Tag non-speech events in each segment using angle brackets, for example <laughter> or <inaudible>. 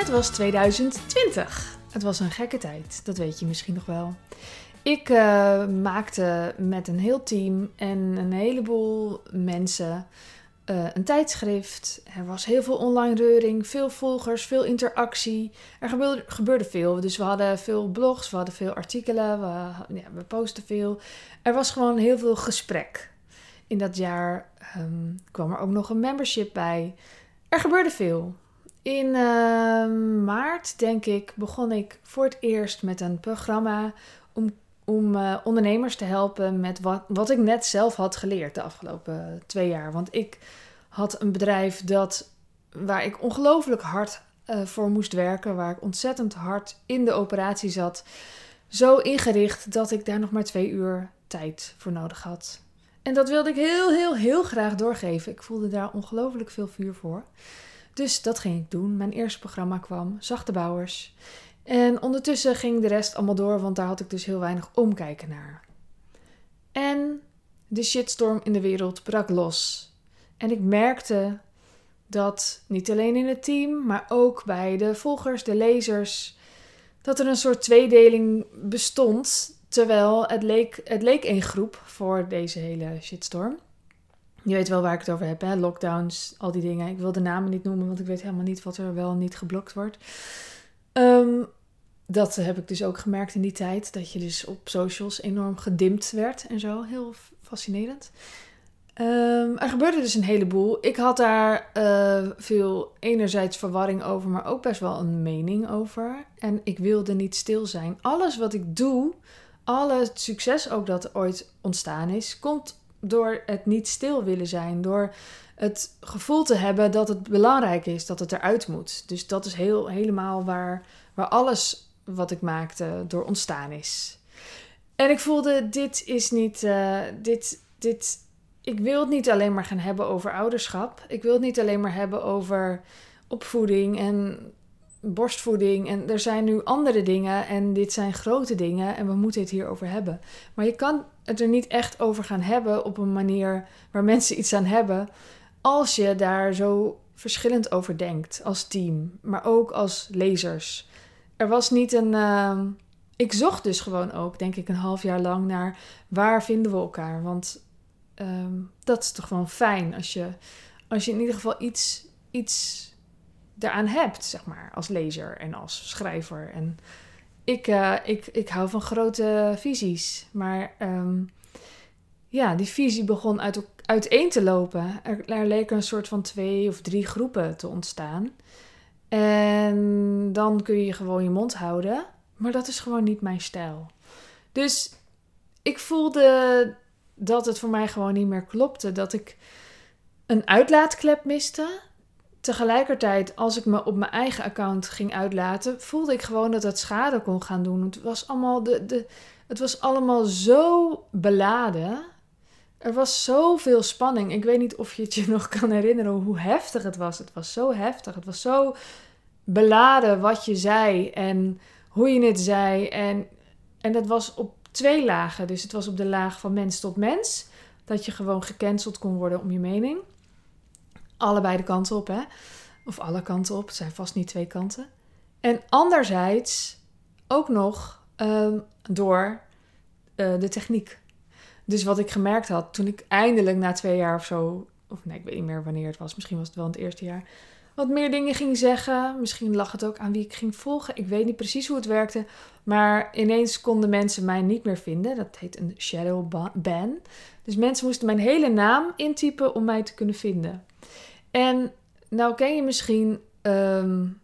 Het was 2020. Het was een gekke tijd, dat weet je misschien nog wel. Ik uh, maakte met een heel team en een heleboel mensen uh, een tijdschrift. Er was heel veel online reuring, veel volgers, veel interactie. Er gebeurde, veel. Dus we hadden veel blogs, we hadden veel artikelen, we, ja, we posten veel. Er was gewoon heel veel gesprek. In dat jaar um, kwam er ook nog een membership bij. Er gebeurde veel. In uh, maart, denk ik, begon ik voor het eerst met een programma om, om uh, ondernemers te helpen met wat, wat ik net zelf had geleerd de afgelopen twee jaar. Want ik had een bedrijf dat, waar ik ongelooflijk hard uh, voor moest werken, waar ik ontzettend hard in de operatie zat. Zo ingericht dat ik daar nog maar twee uur tijd voor nodig had. En dat wilde ik heel, heel, heel graag doorgeven. Ik voelde daar ongelooflijk veel vuur voor. Dus dat ging ik doen. Mijn eerste programma kwam, Zachte Bouwers. En ondertussen ging de rest allemaal door, want daar had ik dus heel weinig omkijken naar. En de shitstorm in de wereld brak los. En ik merkte dat niet alleen in het team, maar ook bij de volgers, de lezers, dat er een soort tweedeling bestond. Terwijl het leek, het leek één groep voor deze hele shitstorm. Je weet wel waar ik het over heb, hè? Lockdowns, al die dingen. Ik wil de namen niet noemen, want ik weet helemaal niet wat er wel niet geblokt wordt. Um, dat heb ik dus ook gemerkt in die tijd. Dat je dus op socials enorm gedimd werd en zo. Heel fascinerend. Um, er gebeurde dus een heleboel. Ik had daar uh, veel enerzijds verwarring over, maar ook best wel een mening over. En ik wilde niet stil zijn. Alles wat ik doe, alle succes ook dat ooit ontstaan is, komt door het niet stil willen zijn. Door het gevoel te hebben dat het belangrijk is, dat het eruit moet. Dus dat is heel, helemaal waar, waar alles wat ik maakte door ontstaan is. En ik voelde, dit is niet, uh, dit, dit, ik wil het niet alleen maar gaan hebben over ouderschap. Ik wil het niet alleen maar hebben over opvoeding en borstvoeding. En er zijn nu andere dingen en dit zijn grote dingen en we moeten het hierover hebben. Maar je kan het er niet echt over gaan hebben op een manier waar mensen iets aan hebben. Als je daar zo verschillend over denkt als team, maar ook als lezers. Er was niet een. Uh, ik zocht dus gewoon ook, denk ik, een half jaar lang naar waar vinden we elkaar. Want um, dat is toch gewoon fijn als je, als je in ieder geval iets, iets eraan hebt, zeg maar, als lezer en als schrijver. En ik, uh, ik, ik hou van grote visies, maar um, ja, die visie begon uit, uiteen te lopen. Er, er leken een soort van twee of drie groepen te ontstaan. En dan kun je gewoon je mond houden, maar dat is gewoon niet mijn stijl. Dus ik voelde dat het voor mij gewoon niet meer klopte. Dat ik een uitlaatklep miste. Tegelijkertijd, als ik me op mijn eigen account ging uitlaten, voelde ik gewoon dat het schade kon gaan doen. Het was allemaal, de, de, het was allemaal zo beladen. Er was zoveel spanning. Ik weet niet of je het je nog kan herinneren hoe heftig het was. Het was zo heftig. Het was zo beladen wat je zei en hoe je het zei. En, en dat was op twee lagen. Dus het was op de laag van mens tot mens. Dat je gewoon gecanceld kon worden om je mening. Allebei de kanten op, hè? Of alle kanten op. Het zijn vast niet twee kanten. En anderzijds ook nog um, door uh, de techniek. Dus wat ik gemerkt had toen ik eindelijk na twee jaar of zo, of nee, ik weet niet meer wanneer het was, misschien was het wel het eerste jaar, wat meer dingen ging zeggen. Misschien lag het ook aan wie ik ging volgen. Ik weet niet precies hoe het werkte. Maar ineens konden mensen mij niet meer vinden. Dat heet een shadow ban. Dus mensen moesten mijn hele naam intypen om mij te kunnen vinden. En nou ken je misschien. Um,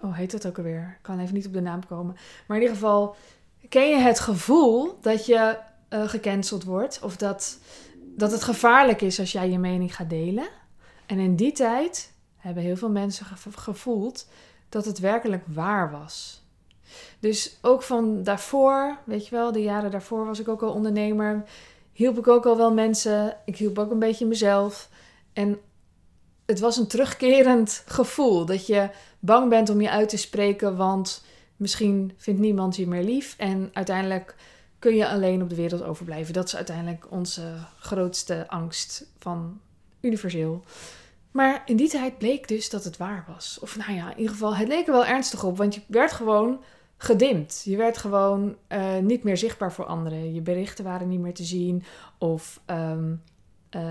oh, heet dat ook alweer? Ik kan even niet op de naam komen. Maar in ieder geval, ken je het gevoel dat je uh, gecanceld wordt? Of dat, dat het gevaarlijk is als jij je mening gaat delen? En in die tijd hebben heel veel mensen gevoeld dat het werkelijk waar was. Dus ook van daarvoor, weet je wel, de jaren daarvoor was ik ook al ondernemer. Hielp ik ook al wel mensen. Ik hielp ook een beetje mezelf. En het was een terugkerend gevoel dat je bang bent om je uit te spreken, want misschien vindt niemand je meer lief. En uiteindelijk kun je alleen op de wereld overblijven. Dat is uiteindelijk onze grootste angst van universeel. Maar in die tijd bleek dus dat het waar was. Of nou ja, in ieder geval, het leek er wel ernstig op, want je werd gewoon gedimd. Je werd gewoon uh, niet meer zichtbaar voor anderen. Je berichten waren niet meer te zien. Of um, uh,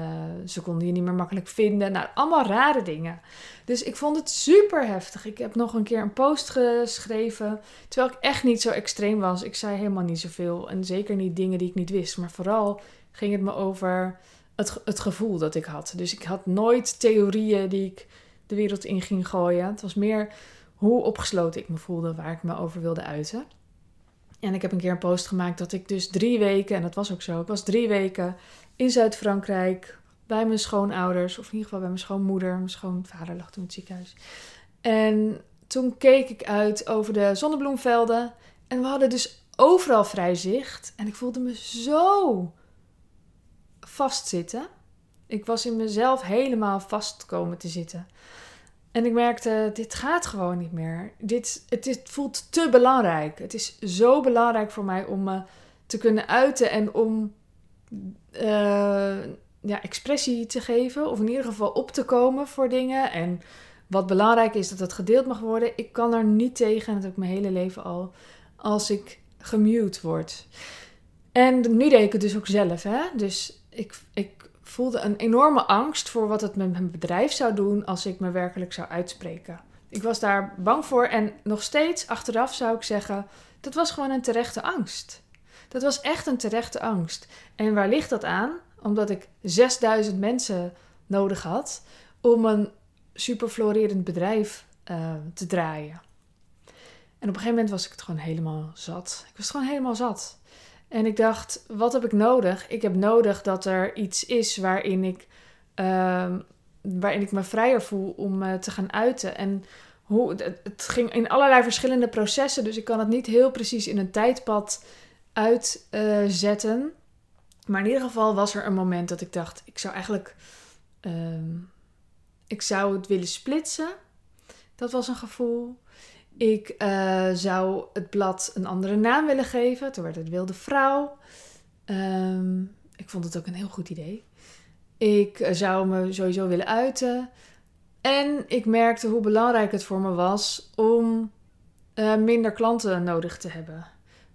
ze konden je niet meer makkelijk vinden. Nou, allemaal rare dingen. Dus ik vond het super heftig. Ik heb nog een keer een post geschreven. Terwijl ik echt niet zo extreem was. Ik zei helemaal niet zoveel. En zeker niet dingen die ik niet wist. Maar vooral ging het me over het, het gevoel dat ik had. Dus ik had nooit theorieën die ik de wereld in ging gooien. Het was meer hoe opgesloten ik me voelde, waar ik me over wilde uiten. En ik heb een keer een post gemaakt dat ik dus drie weken, en dat was ook zo, ik was drie weken in Zuid-Frankrijk bij mijn schoonouders, of in ieder geval bij mijn schoonmoeder. Mijn schoonvader lag toen in het ziekenhuis. En toen keek ik uit over de zonnebloemvelden en we hadden dus overal vrij zicht. En ik voelde me zo vastzitten. Ik was in mezelf helemaal vast komen te zitten. En ik merkte, dit gaat gewoon niet meer. Dit, het, dit voelt te belangrijk. Het is zo belangrijk voor mij om me te kunnen uiten en om uh, ja, expressie te geven. Of in ieder geval op te komen voor dingen. En wat belangrijk is, dat het gedeeld mag worden. Ik kan er niet tegen, en dat heb ik mijn hele leven al, als ik gemute word. En nu deed ik het dus ook zelf. Hè? Dus ik, ik voelde een enorme angst voor wat het met mijn bedrijf zou doen als ik me werkelijk zou uitspreken. Ik was daar bang voor en nog steeds achteraf zou ik zeggen, dat was gewoon een terechte angst. Dat was echt een terechte angst. En waar ligt dat aan? Omdat ik 6000 mensen nodig had om een super florerend bedrijf uh, te draaien. En op een gegeven moment was ik het gewoon helemaal zat. Ik was gewoon helemaal zat. En ik dacht, wat heb ik nodig? Ik heb nodig dat er iets is waarin ik, uh, waarin ik me vrijer voel om uh, te gaan uiten. En hoe, het ging in allerlei verschillende processen, dus ik kan het niet heel precies in een tijdpad uitzetten. Maar in ieder geval was er een moment dat ik dacht, ik zou eigenlijk, ehm, ik zou het willen splitsen. Dat was een gevoel. Ik uh, zou het blad een andere naam willen geven. Toen werd het Wilde Vrouw. Um, ik vond het ook een heel goed idee. Ik uh, zou me sowieso willen uiten. En ik merkte hoe belangrijk het voor me was om uh, minder klanten nodig te hebben.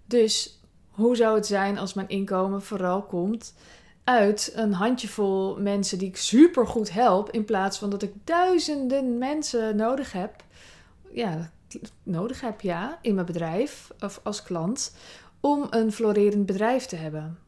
Dus hoe zou het zijn als mijn inkomen vooral komt uit een handjevol mensen die ik super goed help, in plaats van dat ik duizenden mensen nodig heb? Ja, nodig heb, ja, in mijn bedrijf of als klant, om een florerend bedrijf te hebben.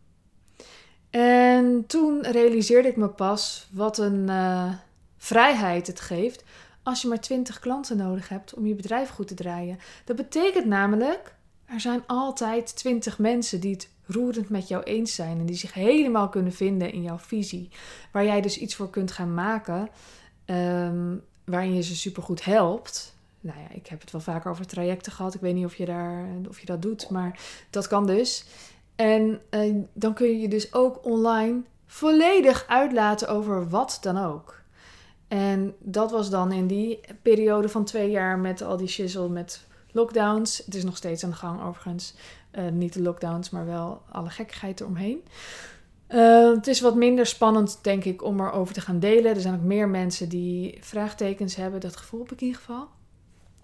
En toen realiseerde ik me pas wat een uh, vrijheid het geeft als je maar 20 klanten nodig hebt om je bedrijf goed te draaien. Dat betekent namelijk, er zijn altijd 20 mensen die het roerend met jou eens zijn en die zich helemaal kunnen vinden in jouw visie, waar jij dus iets voor kunt gaan maken, um, waarin je ze supergoed helpt nou ja, ik heb het wel vaker over trajecten gehad. Ik weet niet of je, daar, of je dat doet, maar dat kan dus. En uh, dan kun je je dus ook online volledig uitlaten over wat dan ook. En dat was dan in die periode van twee jaar met al die shizzle met lockdowns. Het is nog steeds aan de gang overigens. Uh, niet de lockdowns, maar wel alle gekkigheid eromheen. Uh, het is wat minder spannend, denk ik, om erover te gaan delen. Er zijn ook meer mensen die vraagtekens hebben. Dat gevoel heb ik in ieder geval.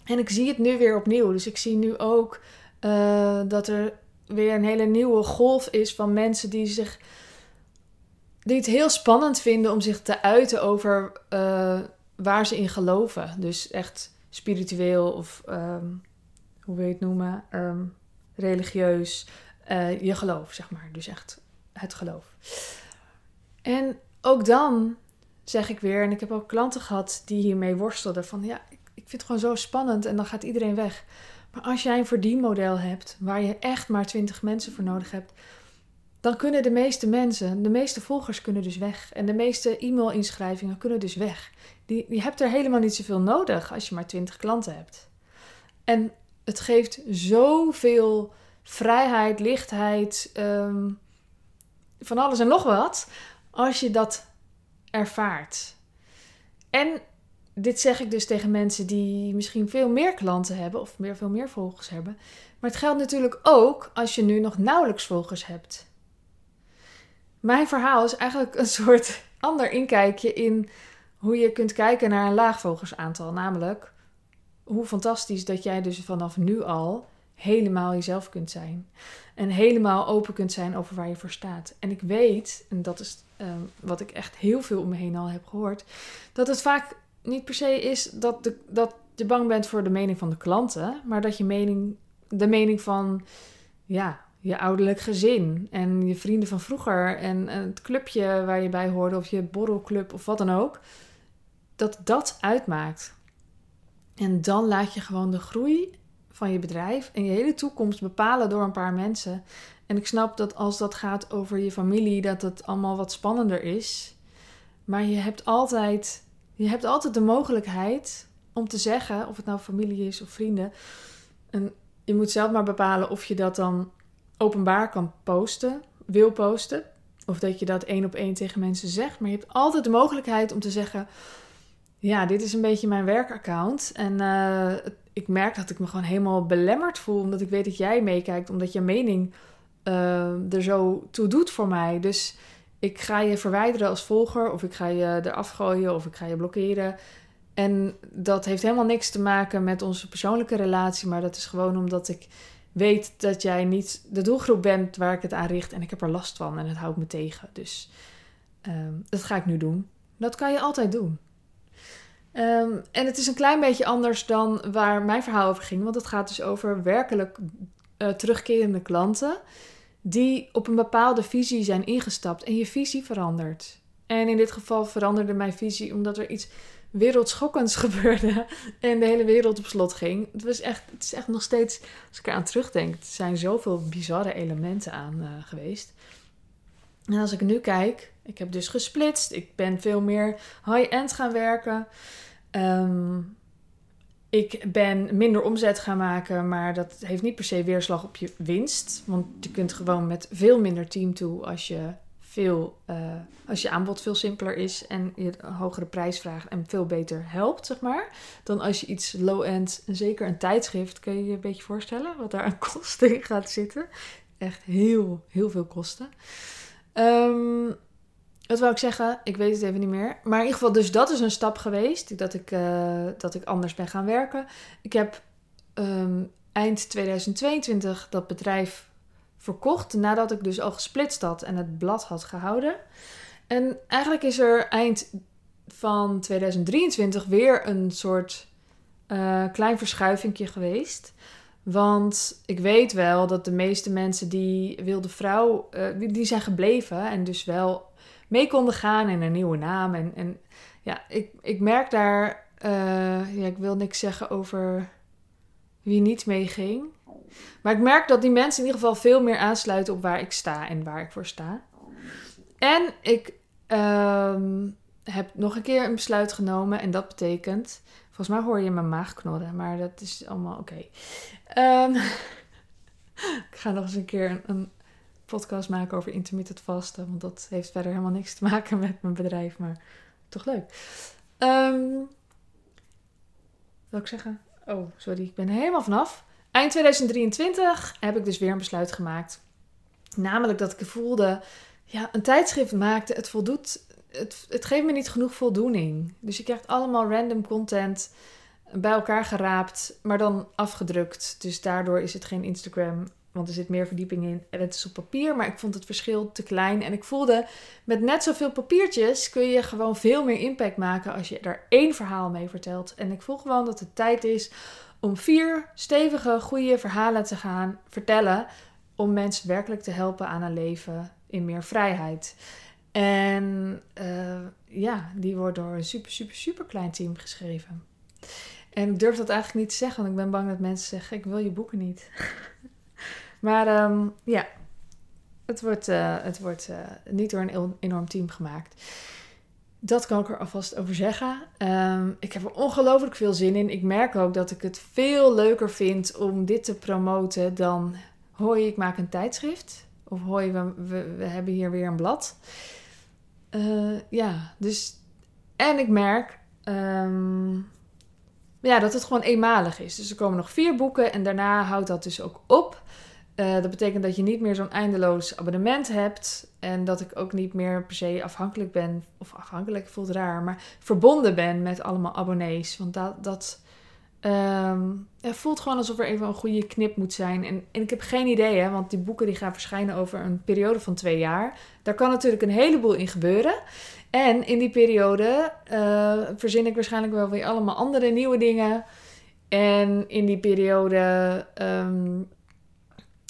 En ik zie het nu weer opnieuw. Dus ik zie nu ook uh, dat er weer een hele nieuwe golf is van mensen die zich. die het heel spannend vinden om zich te uiten over uh, waar ze in geloven. Dus echt spiritueel of um, hoe wil je het noemen? Um, religieus. Uh, je geloof, zeg maar. Dus echt het geloof. En ook dan zeg ik weer, en ik heb ook klanten gehad die hiermee worstelden: van ja, vind het gewoon zo spannend en dan gaat iedereen weg. Maar als jij een verdienmodel hebt waar je echt maar 20 mensen voor nodig hebt, dan kunnen de meeste mensen, de meeste volgers kunnen dus weg. En de meeste e-mail-inschrijvingen kunnen dus weg. Die, je hebt er helemaal niet zoveel nodig als je maar 20 klanten hebt. En het geeft zoveel vrijheid, lichtheid, um, van alles en nog wat, als je dat ervaart. En dit zeg ik dus tegen mensen die misschien veel meer klanten hebben of meer, veel meer volgers hebben. Maar het geldt natuurlijk ook als je nu nog nauwelijks volgers hebt. Mijn verhaal is eigenlijk een soort <laughs> ander inkijkje in hoe je kunt kijken naar een laagvogelsaantal. Namelijk, hoe fantastisch dat jij dus vanaf nu al helemaal jezelf kunt zijn. En helemaal open kunt zijn over waar je voor staat. En ik weet, en dat is ehm, wat ik echt heel veel om me heen al heb gehoord, dat het vaak niet per se is dat, de, dat je bang bent voor de mening van de klanten, maar dat je mening, de mening van ja, je ouderlijk gezin en je vrienden van vroeger en het clubje waar je bij hoorde of je borrelclub of wat dan ook, dat dat uitmaakt. En dan laat je gewoon de groei van je bedrijf en je hele toekomst bepalen door een paar mensen. En ik snap dat als dat gaat over je familie, dat het allemaal wat spannender is. Maar je hebt altijd, je hebt altijd de mogelijkheid om te zeggen, of het nou familie is of vrienden. En je moet zelf maar bepalen of je dat dan openbaar kan posten, wil posten. Of dat je dat één op één tegen mensen zegt. Maar je hebt altijd de mogelijkheid om te zeggen: Ja, dit is een beetje mijn werkaccount. En uh, ik merk dat ik me gewoon helemaal belemmerd voel. Omdat ik weet dat jij meekijkt. Omdat je mening uh, er zo toe doet voor mij. Dus ik ga je verwijderen als volger. Of ik ga je eraf gooien. Of ik ga je blokkeren. En dat heeft helemaal niks te maken met onze persoonlijke relatie. Maar dat is gewoon omdat ik weet dat jij niet de doelgroep bent waar ik het aan richt. En ik heb er last van en het houdt me tegen. Dus um, dat ga ik nu doen. Dat kan je altijd doen. Um, en het is een klein beetje anders dan waar mijn verhaal over ging. Want het gaat dus over werkelijk uh, terugkerende klanten. Die op een bepaalde visie zijn ingestapt. En je visie verandert. En in dit geval veranderde mijn visie omdat er iets wereldschokkends <laughs> gebeurde en de hele wereld op slot ging. Het, was echt, het is echt nog steeds, als ik eraan terugdenk, er zijn zoveel bizarre elementen aan uh, geweest. En als ik nu kijk, ik heb dus gesplitst, ik ben veel meer high-end gaan werken. Um, ik ben minder omzet gaan maken, maar dat heeft niet per se weerslag op je winst. Want je kunt gewoon met veel minder team toe als je veel, uh, als je aanbod veel simpeler is en je een hogere prijs vraagt en veel beter helpt, zeg maar, dan als je iets low-end, zeker een tijdschrift, kun je je een beetje voorstellen wat daar aan <laughs> kosten in gaat zitten. Echt heel, heel veel kosten. Um, wat wil ik zeggen? Ik weet het even niet meer. Maar in ieder geval, dus dat is een stap geweest. Dat ik, uh, dat ik anders ben gaan werken. Ik heb um, eind 2022 dat bedrijf verkocht nadat ik dus al gesplitst had en het blad had gehouden. En eigenlijk is er eind van 2023 weer een soort uh, klein verschuivingje geweest. Want ik weet wel dat de meeste mensen die wilde vrouw, uh, die zijn gebleven en dus wel mee konden gaan in een nieuwe naam. En, en ja, ik, ik merk daar, uh, ja, ik wil niks zeggen over wie niet meeging. Maar ik merk dat die mensen in ieder geval veel meer aansluiten op waar ik sta en waar ik voor sta. En ik um, heb nog een keer een besluit genomen. En dat betekent. Volgens mij hoor je mijn maag knorren, maar dat is allemaal oké. Um, <laughs> ik ga nog eens een keer podcast maken over intermittent vasten. Want dat heeft verder helemaal niks te maken met mijn bedrijf, maar toch leuk. Um, wil ik zeggen? Oh, sorry, ik ben er helemaal vanaf. Eind 2023 heb ik dus weer een besluit gemaakt. Namelijk dat ik voelde, ja, een tijdschrift maakte, het voldoet, het, het geeft me niet genoeg voldoening. Dus je krijgt allemaal random content bij elkaar geraapt, maar dan afgedrukt. Dus daardoor is het geen Instagram, want er zit meer verdieping in en het is op papier. Maar ik vond het verschil te klein en ik voelde, met net zoveel papiertjes kun je gewoon veel meer impact maken als je er één verhaal mee vertelt. En ik voel gewoon dat het tijd is om vier stevige, goede verhalen te gaan vertellen. Om mensen werkelijk te helpen aan een leven in meer vrijheid. En uh, ja, die wordt door een super, super, super klein team geschreven. En ik durf dat eigenlijk niet te zeggen, want ik ben bang dat mensen zeggen: Ik wil je boeken niet. Maar um, ja, het wordt, uh, het wordt uh, niet door een enorm team gemaakt. Dat kan ik er alvast over zeggen. Um, ik heb er ongelooflijk veel zin in. Ik merk ook dat ik het veel leuker vind om dit te promoten dan... Hoi, ik maak een tijdschrift. Of hoi, we, we, hebben hier weer een blad. Uh, ja, dus... En ik merk um, ja, dat het gewoon eenmalig is. Dus er komen nog vier boeken en daarna houdt dat dus ook op. Eh, dat betekent dat je niet meer zo'n eindeloos abonnement hebt. En dat ik ook niet meer per se afhankelijk ben. Of afhankelijk voelt raar. Maar verbonden ben met allemaal abonnees. Want dat, dat ehm, voelt gewoon alsof er even een goede knip moet zijn. En, en ik heb geen idee, hè, want die boeken die gaan verschijnen over een periode van twee jaar. Daar kan natuurlijk een heleboel in gebeuren. En in die periode uh, verzin ik waarschijnlijk wel weer allemaal andere nieuwe dingen. En in die periode, um,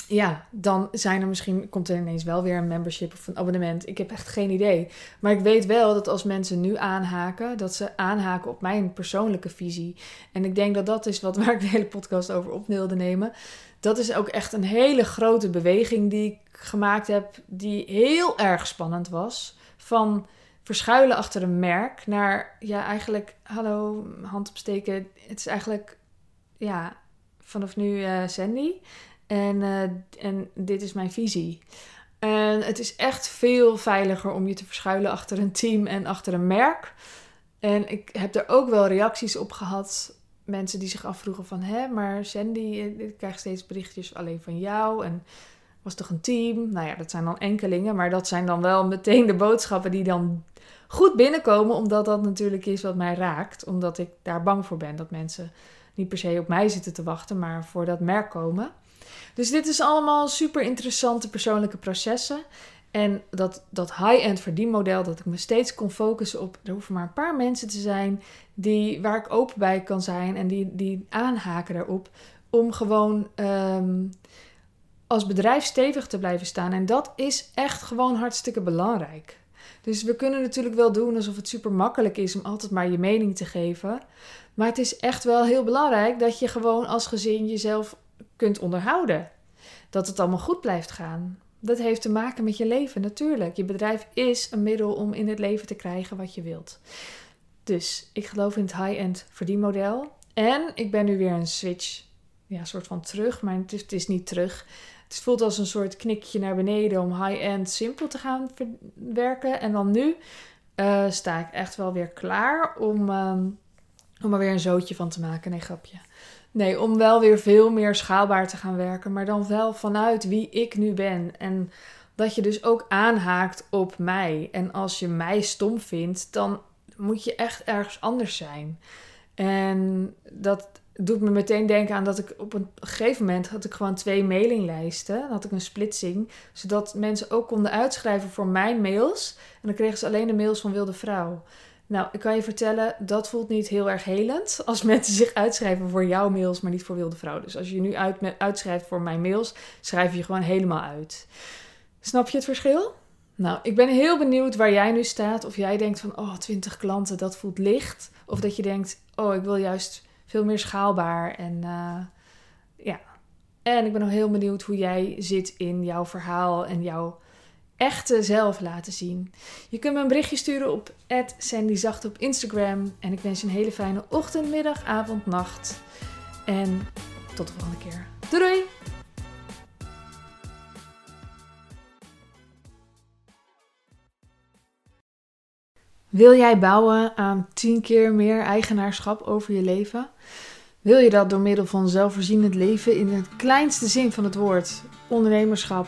ja, dan zijn er misschien, komt er ineens wel weer een membership of een abonnement. Ik heb echt geen idee. Maar ik weet wel dat als mensen nu aanhaken, dat ze aanhaken op mijn persoonlijke visie. En ik denk dat dat is wat <laughs> waar ik de hele podcast over op wilde nemen. Dat is ook echt een hele grote beweging die ik gemaakt heb, die heel erg spannend was. Van verschuilen achter een merk naar, ja, eigenlijk, hallo, hand opsteken. Het is eigenlijk, ja, vanaf nu uh, Sandy. En, uh, en dit is mijn visie. En het is echt veel veiliger om je te verschuilen achter een team en achter een merk. En ik heb er ook wel reacties op gehad. Mensen die zich afvroegen van... Hé, maar Sandy, ik krijg steeds berichtjes alleen van jou. En was toch een team? Nou ja, dat zijn dan enkelingen. Maar dat zijn dan wel meteen de boodschappen die dan goed binnenkomen, omdat dat natuurlijk is wat mij raakt. Omdat ik daar bang voor ben dat mensen niet per se op mij zitten te wachten, maar voor dat merk komen. Dus dit is allemaal super interessante persoonlijke processen. En dat, dat high-end verdienmodel, dat ik me steeds kon focussen op, er hoeven maar een paar mensen te zijn die, waar ik open bij kan zijn en die, die aanhaken daarop. Om gewoon ehm, als bedrijf stevig te blijven staan. En dat is echt gewoon hartstikke belangrijk. Dus we kunnen natuurlijk wel doen alsof het super makkelijk is om altijd maar je mening te geven. Maar het is echt wel heel belangrijk dat je gewoon als gezin jezelf kunt onderhouden. Dat het allemaal goed blijft gaan. Dat heeft te maken met je leven natuurlijk. Je bedrijf is een middel om in het leven te krijgen wat je wilt. Dus ik geloof in het high-end verdienmodel. En ik ben nu weer een switch, ja, soort van terug, maar het is, het is niet terug. Het voelt als een soort knikje naar beneden om high-end simpel te gaan werken. En dan nu uh, sta ik echt wel weer klaar om, um, om er weer een zootje van te maken. Nee, grapje. Nee, om wel weer veel meer schaalbaar te gaan werken. Maar dan wel vanuit wie ik nu ben. En dat je dus ook aanhaakt op mij. En als je mij stom vindt, dan moet je echt ergens anders zijn. En dat doet me meteen denken aan dat ik op een gegeven moment had ik gewoon twee mailinglijsten. Dan had ik een splitsing, zodat mensen ook konden uitschrijven voor mijn mails. En dan kregen ze alleen de mails van Wilde Vrouw. Nou, ik kan je vertellen, dat voelt niet heel erg helend <laughs> als mensen zich uitschrijven voor jouw mails, maar niet voor Wilde Vrouw. Dus als je nu uit, uitschrijft voor mijn mails, schrijf je gewoon helemaal uit. Snap je het verschil? Nou, ik ben heel benieuwd waar jij nu staat. Of jij denkt van, oh, 20 klanten, dat voelt licht. Of dat je denkt, oh, ik wil juist veel meer schaalbaar. En uh, ja. En ik ben nog heel benieuwd hoe jij zit in jouw verhaal en jouw echte zelf laten zien. Je kunt me een berichtje sturen op @sandyzacht op Instagram. En ik wens je een hele fijne ochtend, middag, avond, nacht. En tot de volgende keer. Doei! Wil jij bouwen aan 10 keer meer eigenaarschap over je leven? Wil je dat door middel van zelfvoorzienend leven in het kleinste zin van het woord, ondernemerschap